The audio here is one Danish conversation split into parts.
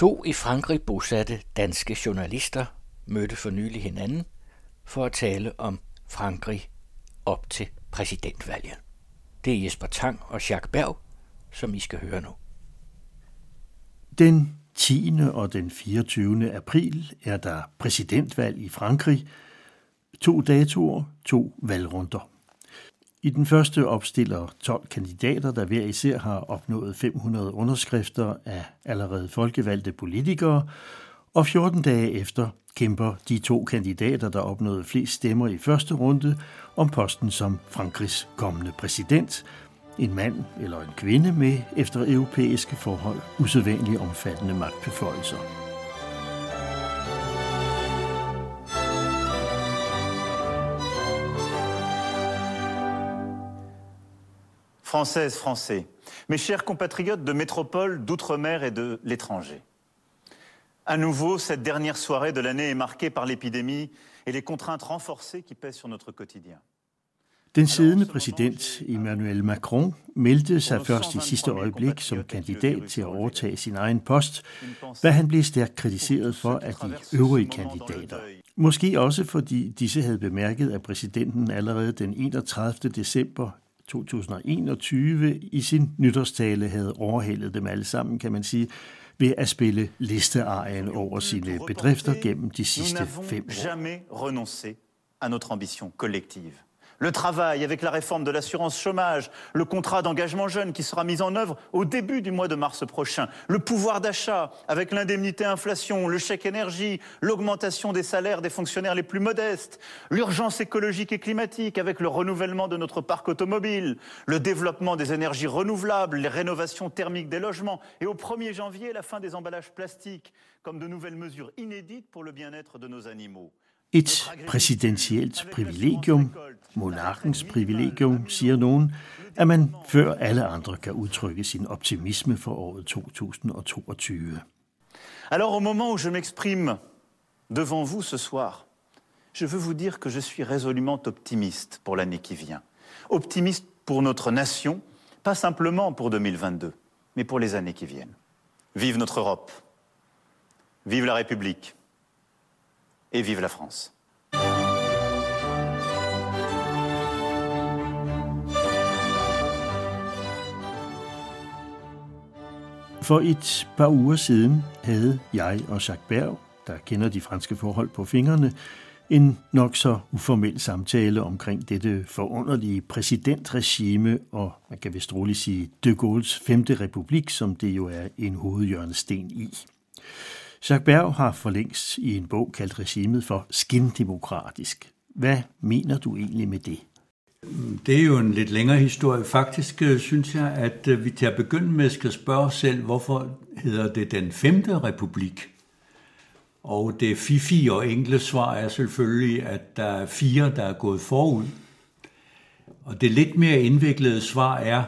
To i Frankrig bosatte danske journalister mødte for nylig hinanden for at tale om Frankrig op til præsidentvalget. Det er Jesper Tang og Jacques Berg, som I skal høre nu. Den 10. og den 24. april er der præsidentvalg i Frankrig. To datoer, to valgrunder. I den første opstiller 12 kandidater, der hver især har opnået 500 underskrifter af allerede folkevalgte politikere, og 14 dage efter kæmper de to kandidater, der opnåede flest stemmer i første runde, om posten som Frankrigs kommende præsident, en mand eller en kvinde med efter europæiske forhold usædvanligt omfattende magtbeføjelser. Françaises, Français, mes chers compatriotes de métropole, d'outre-mer et de l'étranger. À nouveau, cette dernière soirée de l'année est marquée par l'épidémie et les contraintes renforcées qui pèsent sur notre quotidien. Den siddende præsident Emmanuel Macron meldte sig først i sidste øjeblik som kandidat til at overtage sin egen post, hvad han blev stærkt kritiseret for af de øvrige kandidater. Måske også fordi disse havde bemærket, at præsidenten allerede den 31. december 2021 i sin nytårstale havde overhældet dem alle sammen, kan man sige, ved at spille listearien over sine bedrifter gennem de sidste fem år. jamais renoncé à notre ambition collective. Le travail avec la réforme de l'assurance chômage, le contrat d'engagement jeune qui sera mis en œuvre au début du mois de mars prochain, le pouvoir d'achat avec l'indemnité inflation, le chèque énergie, l'augmentation des salaires des fonctionnaires les plus modestes, l'urgence écologique et climatique avec le renouvellement de notre parc automobile, le développement des énergies renouvelables, les rénovations thermiques des logements et au 1er janvier la fin des emballages plastiques comme de nouvelles mesures inédites pour le bien-être de nos animaux. Et præsidentielt privilegium, monarkens privilegium, siger nogen, at man før alle andre kan udtrykke sin optimisme for året 2022. Alors au moment où je m'exprime devant vous ce soir, je veux vous dire que je suis résolument optimiste pour l'année qui vient. Optimiste pour notre nation, pas simplement pour 2022, mais pour les années qui viennent. Vive notre Europe. Vive la République. Et vive la France. For et par uger siden havde jeg og Jacques Berg, der kender de franske forhold på fingrene, en nok så uformel samtale omkring dette forunderlige præsidentregime og, man kan vist roligt sige, de Gaulle's femte republik, som det jo er en hovedjørnesten i. Jacques Berg har for længst i en bog kaldt regimet for skindemokratisk. Hvad mener du egentlig med det? Det er jo en lidt længere historie. Faktisk øh, synes jeg, at øh, vi til at begynde med skal spørge os selv, hvorfor hedder det den femte republik? Og det fifi og enkle svar er selvfølgelig, at der er fire, der er gået forud. Og det lidt mere indviklede svar er,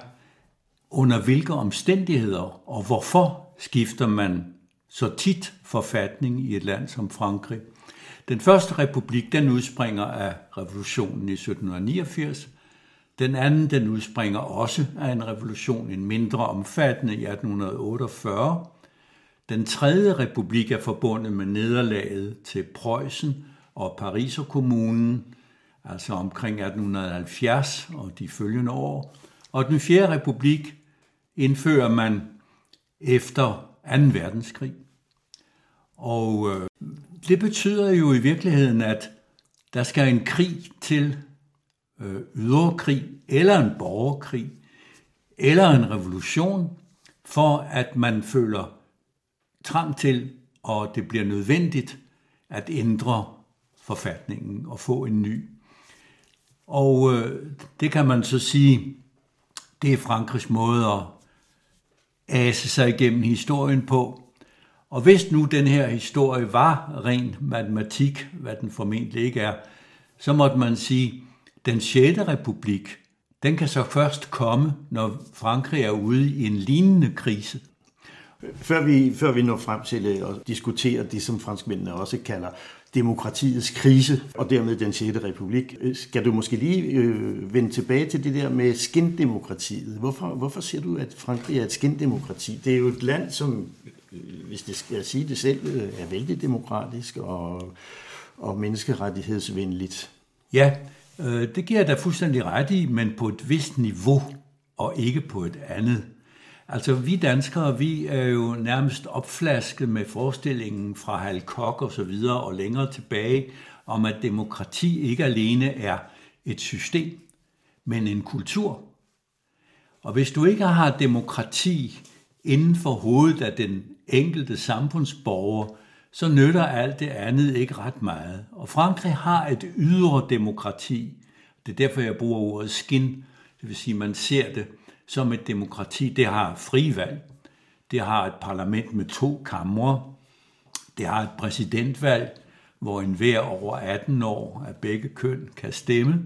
under hvilke omstændigheder og hvorfor skifter man så tit forfatning i et land som Frankrig. Den første republik, den udspringer af revolutionen i 1789. Den anden, den udspringer også af en revolution, en mindre omfattende i 1848. Den tredje republik er forbundet med nederlaget til Preussen og Pariserkommunen, altså omkring 1870 og de følgende år. Og den fjerde republik indfører man efter 2. verdenskrig. Og øh, det betyder jo i virkeligheden, at der skal en krig til, øh, yderkrig eller en borgerkrig, eller en revolution, for at man føler trang til, og det bliver nødvendigt at ændre forfatningen og få en ny. Og øh, det kan man så sige, det er Frankrigs måde at ase sig igennem historien på. Og hvis nu den her historie var ren matematik, hvad den formentlig ikke er, så måtte man sige, den 6. republik, den kan så først komme, når Frankrig er ude i en lignende krise. Før vi, før vi når frem til øh, at diskutere det, som franskmændene også kalder demokratiets krise, og dermed den 6. republik, øh, skal du måske lige øh, vende tilbage til det der med skindemokratiet. Hvorfor, hvorfor ser du, at Frankrig er et skindemokrati? Det er jo et land, som hvis det skal sige det selv, øh, er vældig demokratisk og, og menneskerettighedsvenligt. Ja, øh, det giver jeg da fuldstændig ret i, men på et vist niveau og ikke på et andet. Altså, vi danskere, vi er jo nærmest opflasket med forestillingen fra Hal Koch og så videre og længere tilbage, om at demokrati ikke alene er et system, men en kultur. Og hvis du ikke har demokrati inden for hovedet af den enkelte samfundsborger, så nytter alt det andet ikke ret meget. Og Frankrig har et ydre demokrati. Det er derfor, jeg bruger ordet skin. Det vil sige, man ser det som et demokrati. Det har frivalg. Det har et parlament med to kamre. Det har et præsidentvalg, hvor enhver over 18 år af begge køn kan stemme.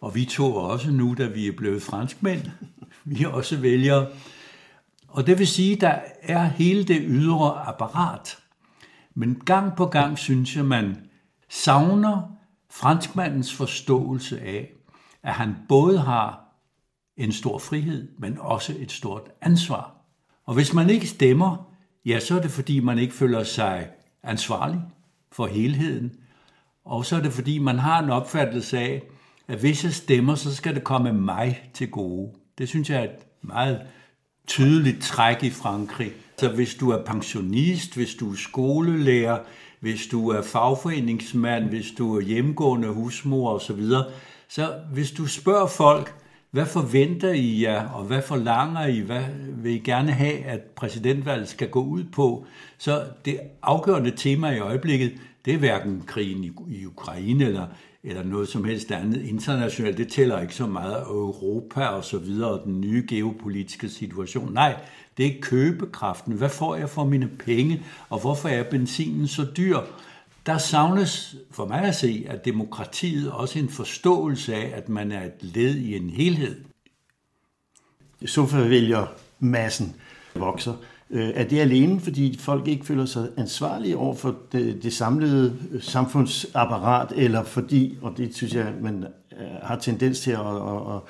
Og vi to også nu, da vi er blevet franskmænd. Vi er også vælgere. Og det vil sige, der er hele det ydre apparat. Men gang på gang synes jeg, man savner franskmandens forståelse af, at han både har en stor frihed, men også et stort ansvar. Og hvis man ikke stemmer, ja, så er det fordi, man ikke føler sig ansvarlig for helheden. Og så er det fordi, man har en opfattelse af, at hvis jeg stemmer, så skal det komme mig til gode. Det synes jeg er et meget tydeligt træk i Frankrig. Så hvis du er pensionist, hvis du er skolelærer, hvis du er fagforeningsmand, hvis du er hjemgående husmor osv., så hvis du spørger folk, hvad forventer I jer, og hvad forlanger I, hvad vil I gerne have, at præsidentvalget skal gå ud på? Så det afgørende tema i øjeblikket, det er hverken krigen i Ukraine eller, eller noget som helst andet internationalt. Det tæller ikke så meget Europa og så videre, og den nye geopolitiske situation. Nej, det er købekraften. Hvad får jeg for mine penge, og hvorfor er benzinen så dyr? Der savnes for mig at se, at demokratiet også en forståelse af, at man er et led i en helhed. vælger massen vokser. Øh, er det alene, fordi folk ikke føler sig ansvarlige over for det, det samlede øh, samfundsapparat, eller fordi, og det synes jeg, man øh, har tendens til at, at, at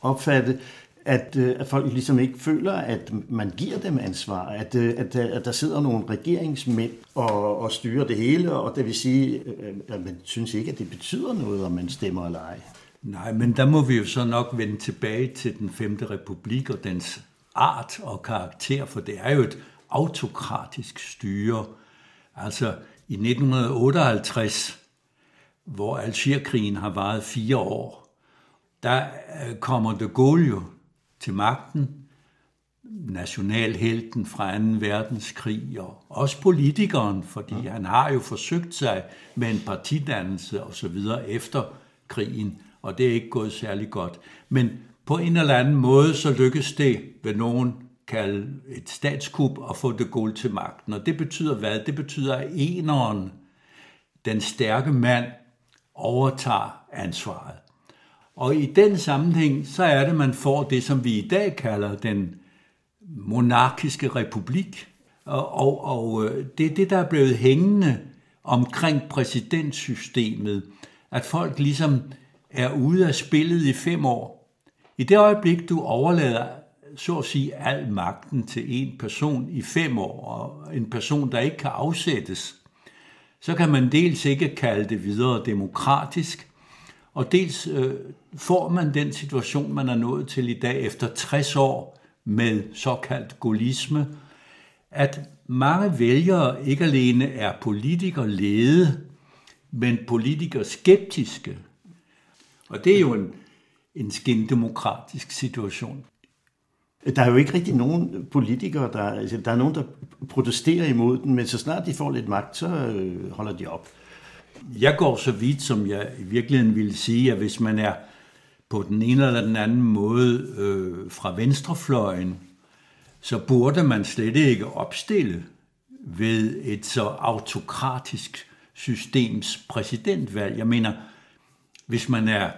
opfatte, at, øh, at folk ligesom ikke føler, at man giver dem ansvar, at, at, at der sidder nogle regeringsmænd og, og styrer det hele, og det vil sige, at man synes ikke, at det betyder noget, om man stemmer eller ej. Nej, men der må vi jo så nok vende tilbage til den femte republik og dens art og karakter, for det er jo et autokratisk styre. Altså i 1958, hvor Algerkrigen har varet fire år, der kommer de Gaulle jo til magten, nationalhelten fra 2. verdenskrig, og også politikeren, fordi ja. han har jo forsøgt sig med en partidannelse og så videre efter krigen, og det er ikke gået særlig godt. Men på en eller anden måde, så lykkes det, ved nogen kalde et statskup, at få det guld til magten. Og det betyder hvad? Det betyder, at eneren, den stærke mand, overtager ansvaret. Og i den sammenhæng, så er det, man får det, som vi i dag kalder den monarkiske republik. Og, og, og øh, det er det, der er blevet hængende omkring præsidentsystemet, at folk ligesom er ude af spillet i fem år. I det øjeblik, du overlader så at sige al magten til en person i fem år, og en person, der ikke kan afsættes, så kan man dels ikke kalde det videre demokratisk, og dels øh, får man den situation, man er nået til i dag efter 60 år med såkaldt gaullisme, at mange vælgere ikke alene er politikerlede, men politikerskeptiske. Og det er jo en, en skindemokratisk situation. Der er jo ikke rigtig nogen politikere, der, altså, der er nogen, der protesterer imod den, men så snart de får lidt magt, så øh, holder de op. Jeg går så vidt, som jeg i virkeligheden ville sige, at hvis man er på den ene eller den anden måde øh, fra venstrefløjen, så burde man slet ikke opstille ved et så autokratisk systems præsidentvalg. Jeg mener, hvis man er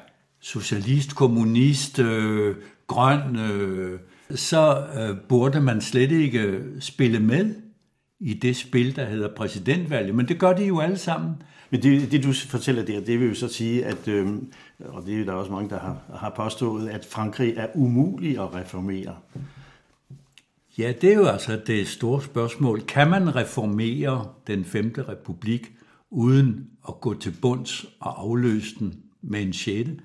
socialist, kommunist, øh, grøn, øh, så øh, burde man slet ikke spille med i det spil, der hedder præsidentvalget. Men det gør de jo alle sammen. Men det, det du fortæller der, det vil jo så sige, at, øh, og det er der også mange, der har, har påstået, at Frankrig er umulig at reformere. Ja, det er jo altså det store spørgsmål. Kan man reformere den femte republik uden at gå til bunds og afløse den med en sjette?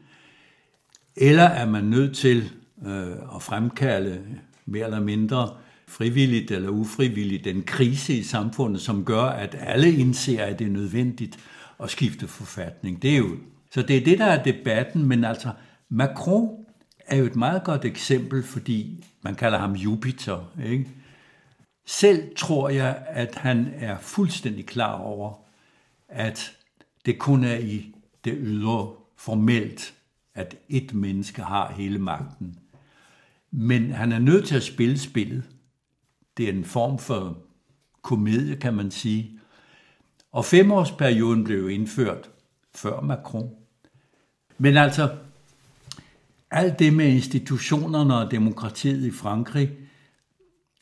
Eller er man nødt til øh, at fremkalde mere eller mindre frivilligt eller ufrivilligt den krise i samfundet, som gør, at alle indser, at det er nødvendigt at skifte forfatning. Det er jo, så det er det, der er debatten, men altså Macron er jo et meget godt eksempel, fordi man kalder ham Jupiter. Ikke? Selv tror jeg, at han er fuldstændig klar over, at det kun er i det ydre formelt, at et menneske har hele magten. Men han er nødt til at spille spillet. Det er en form for komedie, kan man sige. Og femårsperioden blev indført før Macron. Men altså, alt det med institutionerne og demokratiet i Frankrig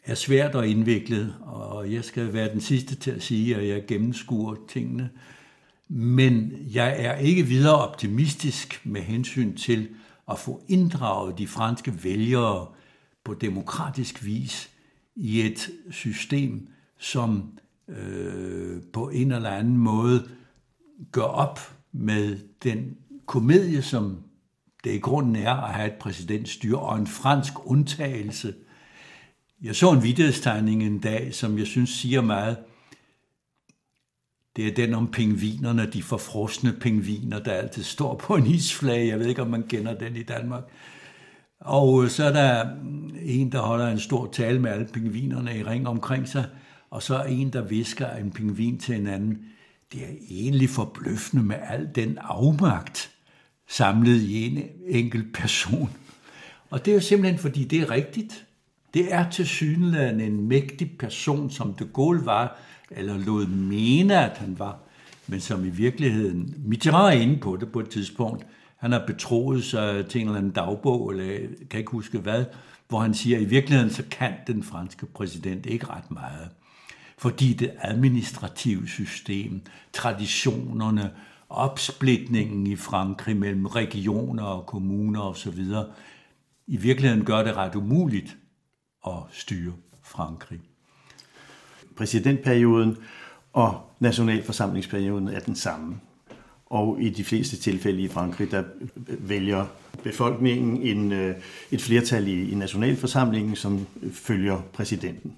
er svært og indviklet, og jeg skal være den sidste til at sige, at jeg gennemskuer tingene. Men jeg er ikke videre optimistisk med hensyn til at få inddraget de franske vælgere på demokratisk vis i et system, som øh, på en eller anden måde gør op med den komedie, som det i grunden er at have et præsidentstyre og en fransk undtagelse. Jeg så en vidtighedstegning en dag, som jeg synes siger meget. Det er den om pingvinerne, de forfrosne pingviner, der altid står på en isflage. Jeg ved ikke, om man kender den i Danmark. Og øh, så er der mm, en, der holder en stor tale med alle pingvinerne i ring omkring sig, og så er en, der visker en pingvin til en anden. Det er egentlig forbløffende med al den afmagt, samlet i en enkelt person. Og det er jo simpelthen, fordi det er rigtigt. Det er til synligheden en mægtig person, som de Gaulle var, eller lod mene, at han var, men som i virkeligheden, Mitterrand er inde på det på et tidspunkt, han har betroet sig til en eller anden dagbog, eller jeg kan ikke huske hvad, hvor han siger, at i virkeligheden så kan den franske præsident ikke ret meget. Fordi det administrative system, traditionerne, opsplitningen i Frankrig mellem regioner og kommuner osv., i virkeligheden gør det ret umuligt at styre Frankrig. Præsidentperioden og nationalforsamlingsperioden er den samme. Og i de fleste tilfælde i Frankrig, der vælger befolkningen en, øh, et flertal i, i nationalforsamlingen, som følger præsidenten.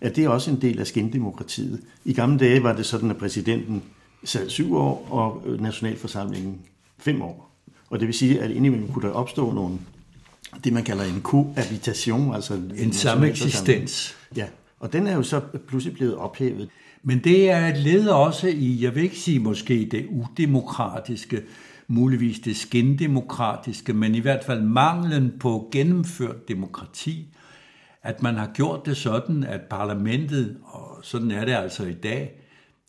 Er det også en del af skindemokratiet? I gamle dage var det sådan, at præsidenten sad syv år, og nationalforsamlingen fem år. Og det vil sige, at indimellem kunne der opstå nogle, det man kalder en cohabitation, altså en, en sameksistens. Ja, og den er jo så pludselig blevet ophævet. Men det er et led også i, jeg vil ikke sige måske det udemokratiske, muligvis det skindemokratiske, men i hvert fald manglen på gennemført demokrati, at man har gjort det sådan, at parlamentet, og sådan er det altså i dag,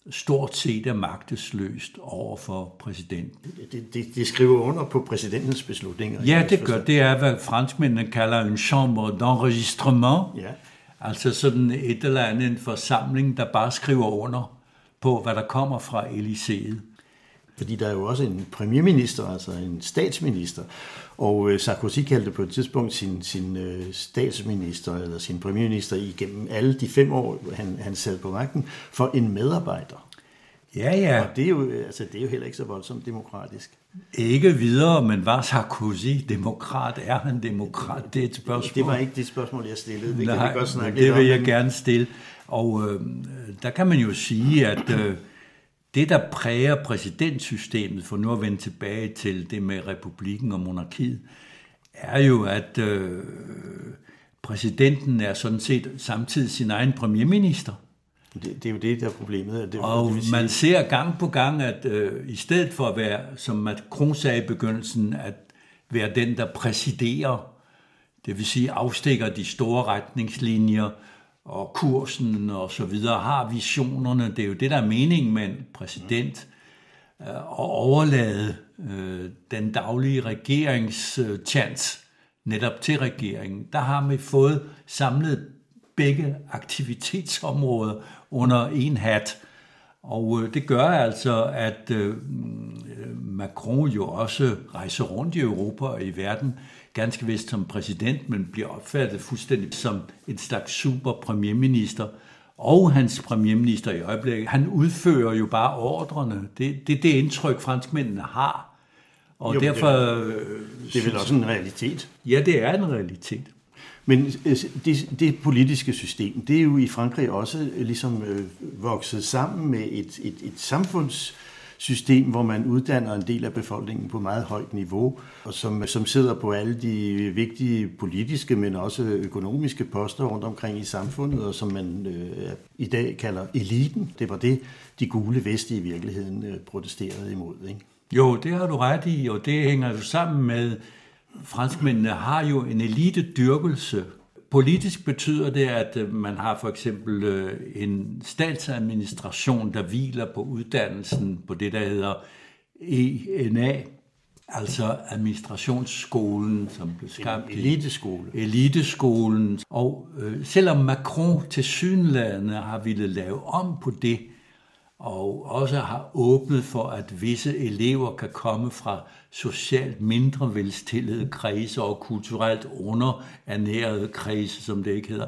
stort set er magtesløst over for præsidenten. Det, det, det skriver under på præsidentens beslutninger. Ja, det gør. Det er, hvad franskmændene kalder en chambre d'enregistrement. Ja. Altså sådan et eller andet en forsamling, der bare skriver under på, hvad der kommer fra Élysée. Fordi der er jo også en premierminister, altså en statsminister. Og øh, Sarkozy kaldte på et tidspunkt sin, sin øh, statsminister eller sin premierminister igennem alle de fem år, han, han sad på magten, for en medarbejder. Ja, ja. Og det er, jo, altså, det er jo heller ikke så voldsomt demokratisk. Ikke videre, men var Sarkozy demokrat? Er han demokrat? Det er et spørgsmål. Det var ikke det spørgsmål, jeg stillede. Det Nej, kan vi godt snakke det vil jeg om. gerne stille. Og øh, der kan man jo sige, at øh, det, der præger præsidentsystemet, for nu at vende tilbage til det med republikken og monarkiet, er jo, at øh, præsidenten er sådan set samtidig sin egen premierminister. Det, det er jo det, der er problemet. Det, og det man ser gang på gang, at øh, i stedet for at være, som Macron sagde i begyndelsen, at være den, der præsiderer, det vil sige afstikker de store retningslinjer, og kursen og så videre, har visionerne. Det er jo det, der er meningen med en præsident, Og at overlade øh, den daglige regeringschance netop til regeringen. Der har vi fået samlet begge aktivitetsområder under en hat. Og øh, det gør altså, at øh, Macron jo også rejser rundt i Europa og i verden ganske vist som præsident, men bliver opfattet fuldstændig som et slags super premierminister. Og hans premierminister i øjeblikket, han udfører jo bare ordrene. Det, det er det indtryk, franskmændene har. Og jo, derfor... Det, det er vel også en realitet? Ja, det er en realitet. Men øh, det, det politiske system, det er jo i Frankrig også ligesom øh, vokset sammen med et, et, et system, hvor man uddanner en del af befolkningen på meget højt niveau, og som, som sidder på alle de vigtige politiske, men også økonomiske poster rundt omkring i samfundet, og som man øh, i dag kalder eliten. Det var det, de gule veste i virkeligheden øh, protesterede imod. Ikke? Jo, det har du ret i, og det hænger jo sammen med franskmændene har jo en elitedyrkelse. Politisk betyder det, at øh, man har for eksempel øh, en statsadministration, der hviler på uddannelsen på det, der hedder ENA, altså administrationsskolen, som blev skabt. En eliteskole. Eliteskolen. Og øh, selvom Macron til synlædende har ville lave om på det, og også har åbnet for, at visse elever kan komme fra socialt mindre velstillede kredse og kulturelt underernærede kredse, som det ikke hedder,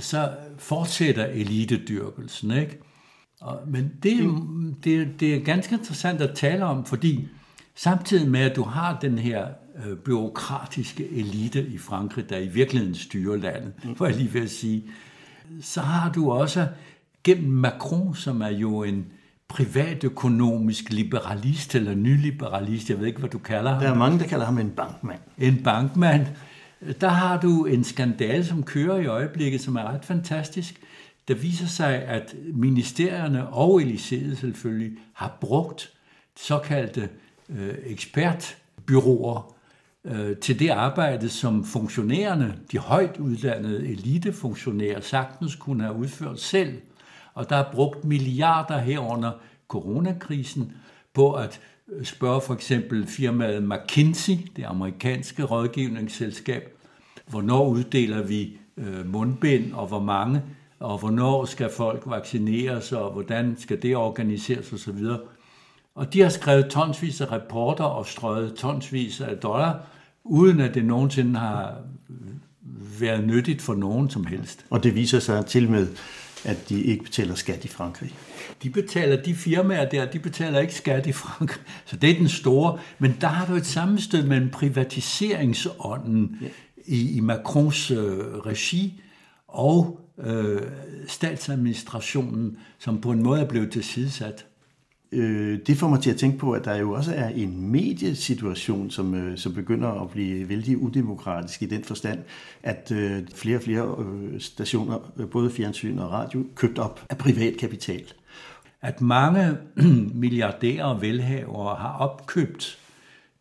så fortsætter elitedyrkelsen. Ikke? Og, men det, det, det er ganske interessant at tale om, fordi samtidig med, at du har den her øh, byråkratiske elite i Frankrig, der i virkeligheden styrer landet, for jeg lige vil sige, så har du også gennem Macron, som er jo en privatøkonomisk liberalist eller nyliberalist, jeg ved ikke, hvad du kalder ham. Der er mange, der kalder ham en bankmand. En bankmand. Der har du en skandale, som kører i øjeblikket, som er ret fantastisk. Der viser sig, at ministerierne og Eliseet selvfølgelig har brugt såkaldte øh, ekspertbyråer øh, til det arbejde, som funktionærerne, de højt uddannede elitefunktionærer, sagtens kunne have udført selv og der er brugt milliarder herunder coronakrisen på at øh, spørge for eksempel firmaet McKinsey, det amerikanske rådgivningsselskab, hvornår uddeler vi øh, mundbind, og hvor mange, og hvornår skal folk vaccineres, og hvordan skal det organiseres osv. Og de har skrevet tonsvis af rapporter og strøget tonsvis af dollar, uden at det nogensinde har øh, været nyttigt for nogen som helst. Og det viser sig til med at de ikke betaler skat i Frankrig. De betaler, de firmaer der, de betaler ikke skat i Frankrig. Så det er den store. Men der har du et sammenstød mellem privatiseringsånden ja. i, i Macrons øh, regi og øh, statsadministrationen, som på en måde er blevet tilsidesat øh, det får mig til at tænke på, at der jo også er en mediesituation, som, øh, som begynder at blive vældig udemokratisk i den forstand, at øh, flere og flere øh, stationer, øh, både fjernsyn og radio, købt op af privat kapital. At mange milliardærer og velhavere har opkøbt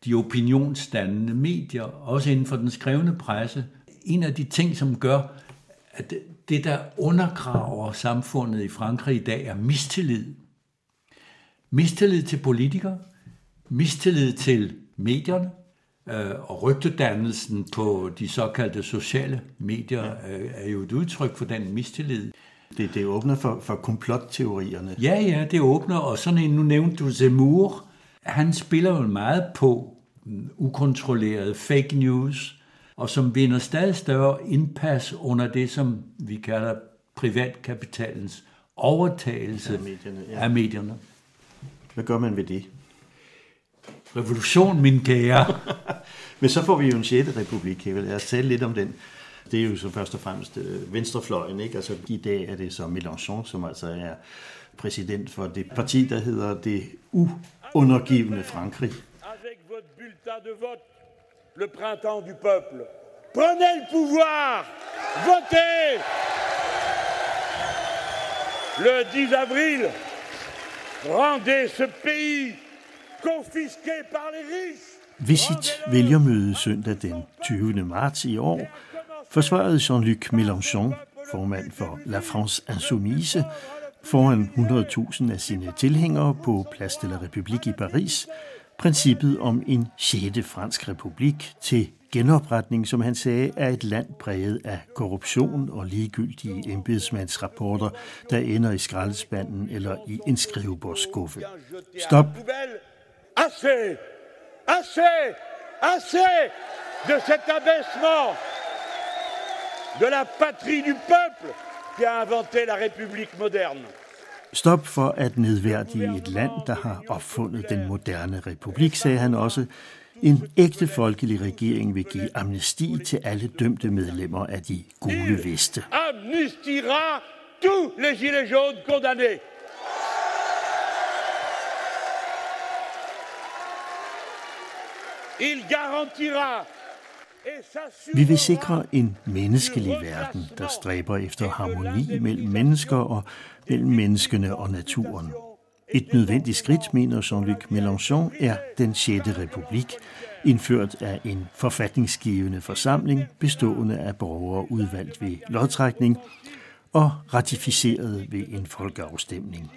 de opinionsdannende medier, også inden for den skrevne presse. En af de ting, som gør, at det, der undergraver samfundet i Frankrig i dag, er mistillid Mistillid til politikere, mistillid til medierne, øh, og rygtedannelsen på de såkaldte sociale medier øh, er jo et udtryk for den mistillid. Det, det åbner for, for komplotteorierne. Ja, ja, det åbner, og sådan en, nu nævnte du Zemmour, han spiller jo meget på ukontrolleret fake news, og som vinder stadig større indpas under det, som vi kalder privatkapitalens overtagelse af medierne. Ja. Af medierne. Hvad gør man ved det? Revolution, min kære. Men så får vi jo en 6. republik, jeg vil tale lidt om den. Det er jo så først og fremmest øh, venstrefløjen, ikke? Altså i dag er det så Mélenchon, som altså er præsident for det parti, der hedder det uundergivende Frankrig. Avec votre bulletin de vote, le printemps du peuple. Prenez le pouvoir! Votez! Le 10 avril, Rendez ce pays confisqué par les riches. Ved sit vælgermøde søndag den 20. marts i år forsvarede Jean-Luc Mélenchon, formand for La France Insoumise, foran 100.000 af sine tilhængere på Place de la République i Paris, princippet om en 6. fransk republik til genopretning, som han sagde, er et land præget af korruption og ligegyldige embedsmandsrapporter, der ender i skraldespanden eller i en skrivebordsskuffe. Stop! Assez! Assez! Assez! de cet abaissement de la patrie du peuple qui a inventé la république moderne. Stop for at nedværdige et land, der har opfundet den moderne republik, sagde han også. En ægte folkelig regering vil give amnesti til alle dømte medlemmer af de gule veste. Amnestiera tous les gilets jaunes condamnés. Il garantira vi vil sikre en menneskelig verden, der stræber efter harmoni mellem mennesker og mellem menneskene og naturen. Et nødvendigt skridt, mener Jean-Luc Mélenchon, er den 6. republik, indført af en forfatningsgivende forsamling bestående af borgere udvalgt ved lodtrækning og ratificeret ved en folkeafstemning.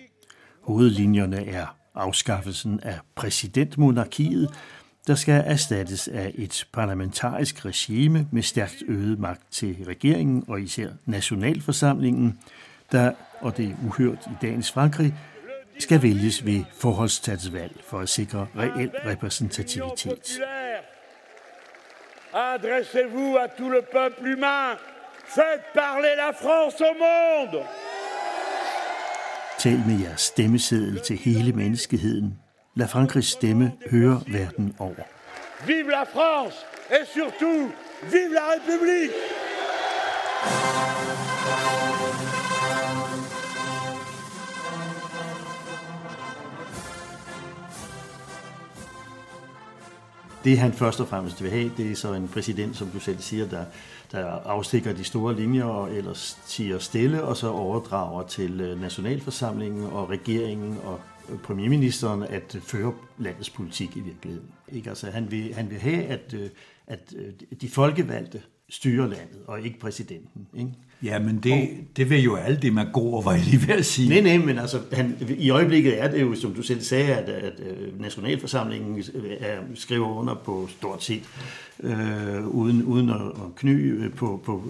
Hovedlinjerne er afskaffelsen af præsidentmonarkiet, der skal erstattes af et parlamentarisk regime med stærkt øget magt til regeringen og især nationalforsamlingen, der, og det er uhørt i dagens Frankrig, skal vælges ved forholdstatsvalg for at sikre reel repræsentativitet. Adressez-vous à tout le peuple humain. Faites parler la France au monde. Tal med jeres stemmeseddel til hele menneskeheden. Lad Frankrigs stemme høre verden over. Vive la France et surtout vive la République. Det han først og fremmest vil have, det er så en præsident, som du selv siger, der, der afstikker de store linjer og ellers siger stille, og så overdrager til øh, nationalforsamlingen og regeringen og øh, premierministeren at øh, føre landets politik i virkeligheden. Ikke? Altså, han, vil, han vil have, at, at de folkevalgte styrer landet, og ikke præsidenten. Ikke? Ja, men det, og, det vil jo alle demagoger, var jeg lige ved at sige. Nej, nej, men altså, han, i øjeblikket er det jo, som du selv sagde, at, at, at nationalforsamlingen er, skriver under på stort set, øh, uden, uden at, at kny på, på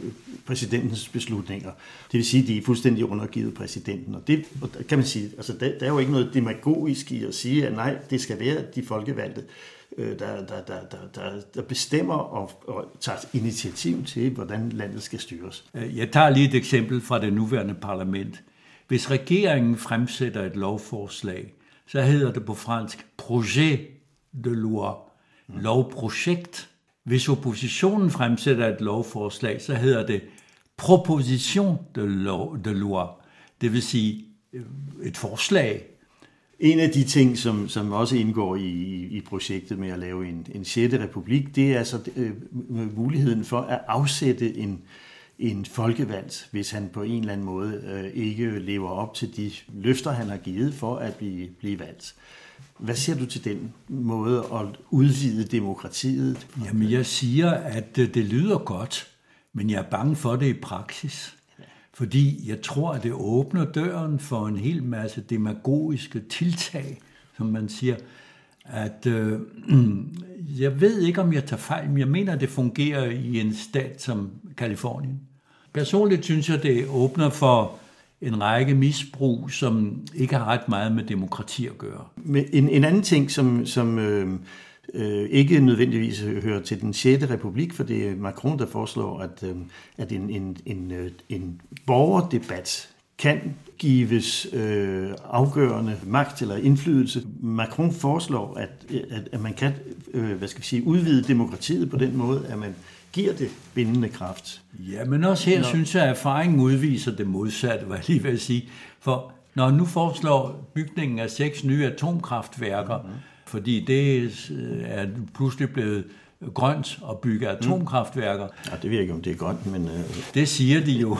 præsidentens beslutninger. Det vil sige, at de er fuldstændig undergivet præsidenten. Og det og der kan man sige, altså, der, der er jo ikke noget demagogisk i at sige, at nej, det skal være de folkevalgte Øh, der, der, der, der, der, der bestemmer og, og tager initiativ til, hvordan landet skal styres. Øh, jeg tager lige et eksempel fra det nuværende parlament. Hvis regeringen fremsætter et lovforslag, så hedder det på fransk projet de loi, lovprojekt. Hvis oppositionen fremsætter et lovforslag, så hedder det proposition de, loi, de loi, det vil sige øh, et forslag, en af de ting, som, som også indgår i, i projektet med at lave en, en 6. republik, det er altså øh, muligheden for at afsætte en, en folkevalgt, hvis han på en eller anden måde øh, ikke lever op til de løfter, han har givet for at blive, blive valgt. Hvad siger du til den måde at udvide demokratiet? Jamen, jeg siger, at øh, det lyder godt, men jeg er bange for det i praksis. Fordi jeg tror, at det åbner døren for en hel masse demagogiske tiltag, som man siger, at øh, jeg ved ikke, om jeg tager fejl, men jeg mener, at det fungerer i en stat som Kalifornien. Personligt synes jeg, det åbner for en række misbrug, som ikke har ret meget med demokrati at gøre. Men en, en anden ting, som, som øh, øh, ikke nødvendigvis hører til den 6. republik, for det er Macron, der foreslår, at, øh, at en, en, en, øh, en borgerdebat kan gives øh, afgørende magt eller indflydelse. Macron foreslår, at, at, at man kan øh, hvad skal vi sige, udvide demokratiet på den måde, at man giver det bindende kraft. Ja, men også her Når... synes jeg, at erfaringen udviser det modsatte, hvad jeg lige vil sige. For når nu foreslår bygningen af seks nye atomkraftværker, mm-hmm fordi det øh, er pludselig blevet grønt at bygge mm. atomkraftværker. Ja, det ved jeg ikke, om det er grønt, men... Øh... Det siger de jo.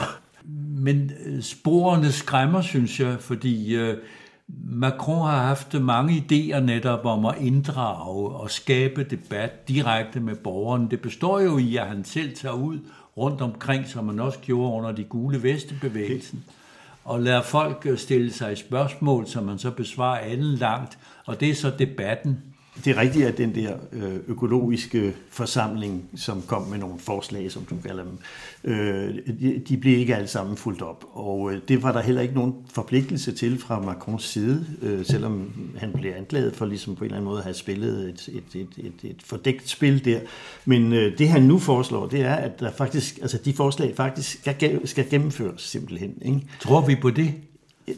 Men øh, sporene skræmmer, synes jeg, fordi øh, Macron har haft mange idéer netop om at inddrage og skabe debat direkte med borgerne. Det består jo i, at han selv tager ud rundt omkring, som man også gjorde under de gule vestebevægelsen, og lader folk stille sig spørgsmål, som man så besvarer anden langt, og det er så debatten. Det er rigtigt, at den der øh, økologiske forsamling, som kom med nogle forslag, som du kalder dem, øh, de, blev ikke alle sammen fuldt op. Og øh, det var der heller ikke nogen forpligtelse til fra Macrons side, selvom han blev anklaget for ligesom på en eller anden måde at have spillet et, et, et, et, et fordækt spil der. Men det han nu foreslår, det er, at der faktisk, altså de forslag faktisk skal, skal gennemføres simpelthen. Ikke? Tror vi på det?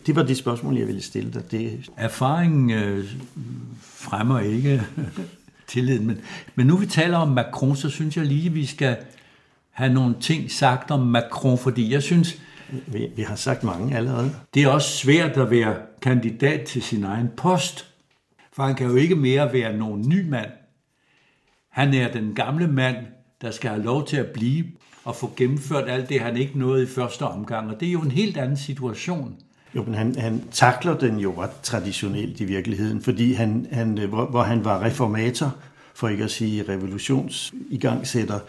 Det var det spørgsmål, jeg ville stille dig. Det... Erfaringen øh, fremmer ikke tilliden, men, men nu vi taler om Macron, så synes jeg lige, at vi skal have nogle ting sagt om Macron, fordi jeg synes... Vi, vi har sagt mange allerede. Det er også svært at være kandidat til sin egen post, for han kan jo ikke mere være nogen ny mand. Han er den gamle mand, der skal have lov til at blive og få gennemført alt det, han ikke nåede i første omgang, og det er jo en helt anden situation. Jo, men han, han takler den jo ret traditionelt i virkeligheden, fordi han, han, øh, hvor, hvor han var reformator, for ikke at sige revolutionsigangsætter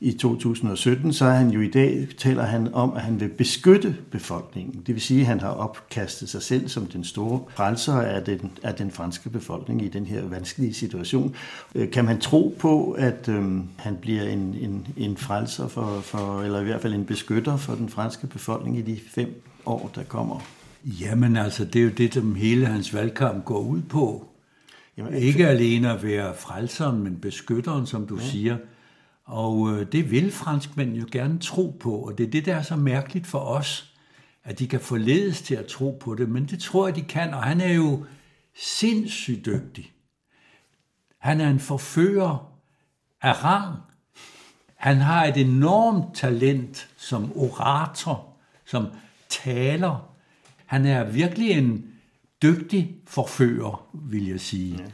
i 2017, så er han jo i dag, taler han om, at han vil beskytte befolkningen. Det vil sige, at han har opkastet sig selv som den store frelser af den, af den franske befolkning i den her vanskelige situation. Øh, kan man tro på, at øhm, han bliver en, en, en frelser, for, for, eller i hvert fald en beskytter for den franske befolkning i de fem år, der kommer? Jamen altså, det er jo det, som hele hans valgkamp går ud på. Jamen, ikke alene at være frelseren, men beskytteren, som du ja. siger. Og øh, det vil franskmænd jo gerne tro på, og det er det, der er så mærkeligt for os, at de kan forledes til at tro på det, men det tror jeg, de kan, og han er jo sindssygt dygtig. Han er en forfører af rang. Han har et enormt talent som orator, som taler, han er virkelig en dygtig forfører, vil jeg sige. Ja.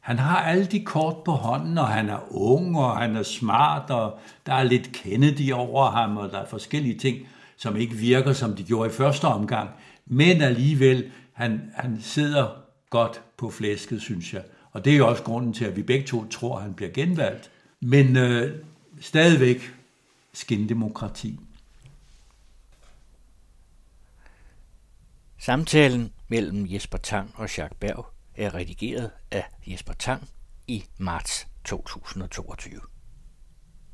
Han har alle de kort på hånden, og han er ung, og han er smart, og der er lidt Kennedy over ham, og der er forskellige ting, som ikke virker, som de gjorde i første omgang. Men alligevel, han, han sidder godt på flæsket, synes jeg. Og det er jo også grunden til, at vi begge to tror, at han bliver genvalgt. Men øh, stadigvæk skindemokrati. Samtalen mellem Jesper Tang og Jacques Berg er redigeret af Jesper Tang i marts 2022.